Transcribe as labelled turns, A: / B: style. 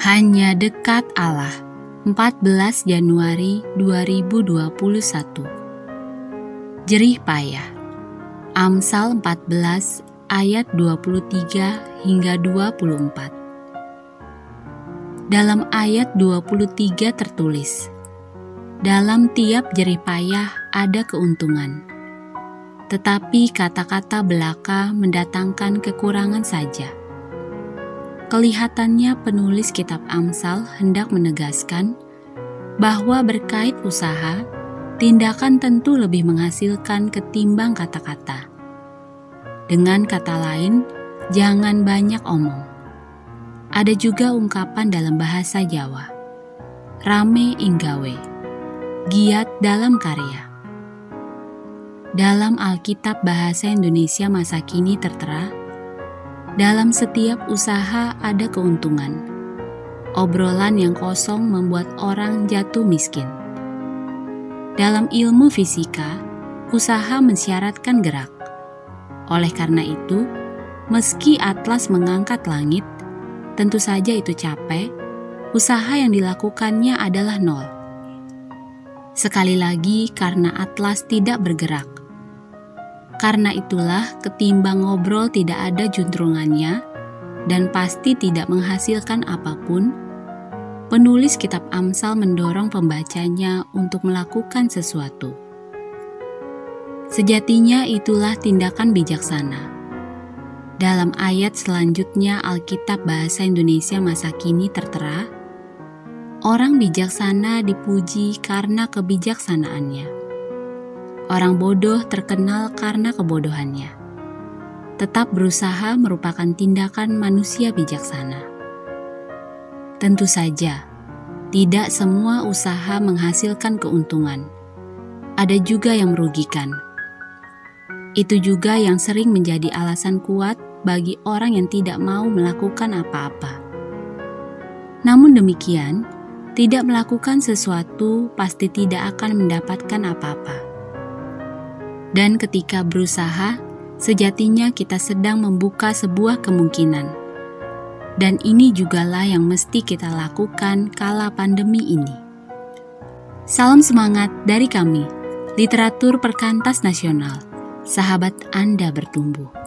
A: Hanya dekat Allah. 14 Januari 2021 Jerih payah. Amsal 14 ayat 23 hingga 24 Dalam ayat 23 tertulis Dalam tiap jerih payah ada keuntungan. Tetapi kata-kata belaka mendatangkan kekurangan saja. Kelihatannya penulis kitab Amsal hendak menegaskan bahwa berkait usaha, tindakan tentu lebih menghasilkan ketimbang kata-kata. Dengan kata lain, jangan banyak omong. Ada juga ungkapan dalam bahasa Jawa, rame inggawe, giat dalam karya. Dalam Alkitab Bahasa Indonesia masa kini tertera, dalam setiap usaha ada keuntungan. Obrolan yang kosong membuat orang jatuh miskin. Dalam ilmu fisika, usaha mensyaratkan gerak. Oleh karena itu, meski Atlas mengangkat langit, tentu saja itu capek, usaha yang dilakukannya adalah nol. Sekali lagi, karena Atlas tidak bergerak, karena itulah, ketimbang ngobrol tidak ada juntrungannya dan pasti tidak menghasilkan apa pun, penulis kitab Amsal mendorong pembacanya untuk melakukan sesuatu. Sejatinya itulah tindakan bijaksana. Dalam ayat selanjutnya Alkitab Bahasa Indonesia masa kini tertera, orang bijaksana dipuji karena kebijaksanaannya. Orang bodoh terkenal karena kebodohannya. Tetap berusaha merupakan tindakan manusia bijaksana. Tentu saja, tidak semua usaha menghasilkan keuntungan. Ada juga yang merugikan. Itu juga yang sering menjadi alasan kuat bagi orang yang tidak mau melakukan apa-apa. Namun demikian, tidak melakukan sesuatu pasti tidak akan mendapatkan apa-apa. Dan ketika berusaha, sejatinya kita sedang membuka sebuah kemungkinan. Dan ini jugalah yang mesti kita lakukan kala pandemi ini. Salam semangat dari kami, Literatur Perkantas Nasional. Sahabat Anda bertumbuh.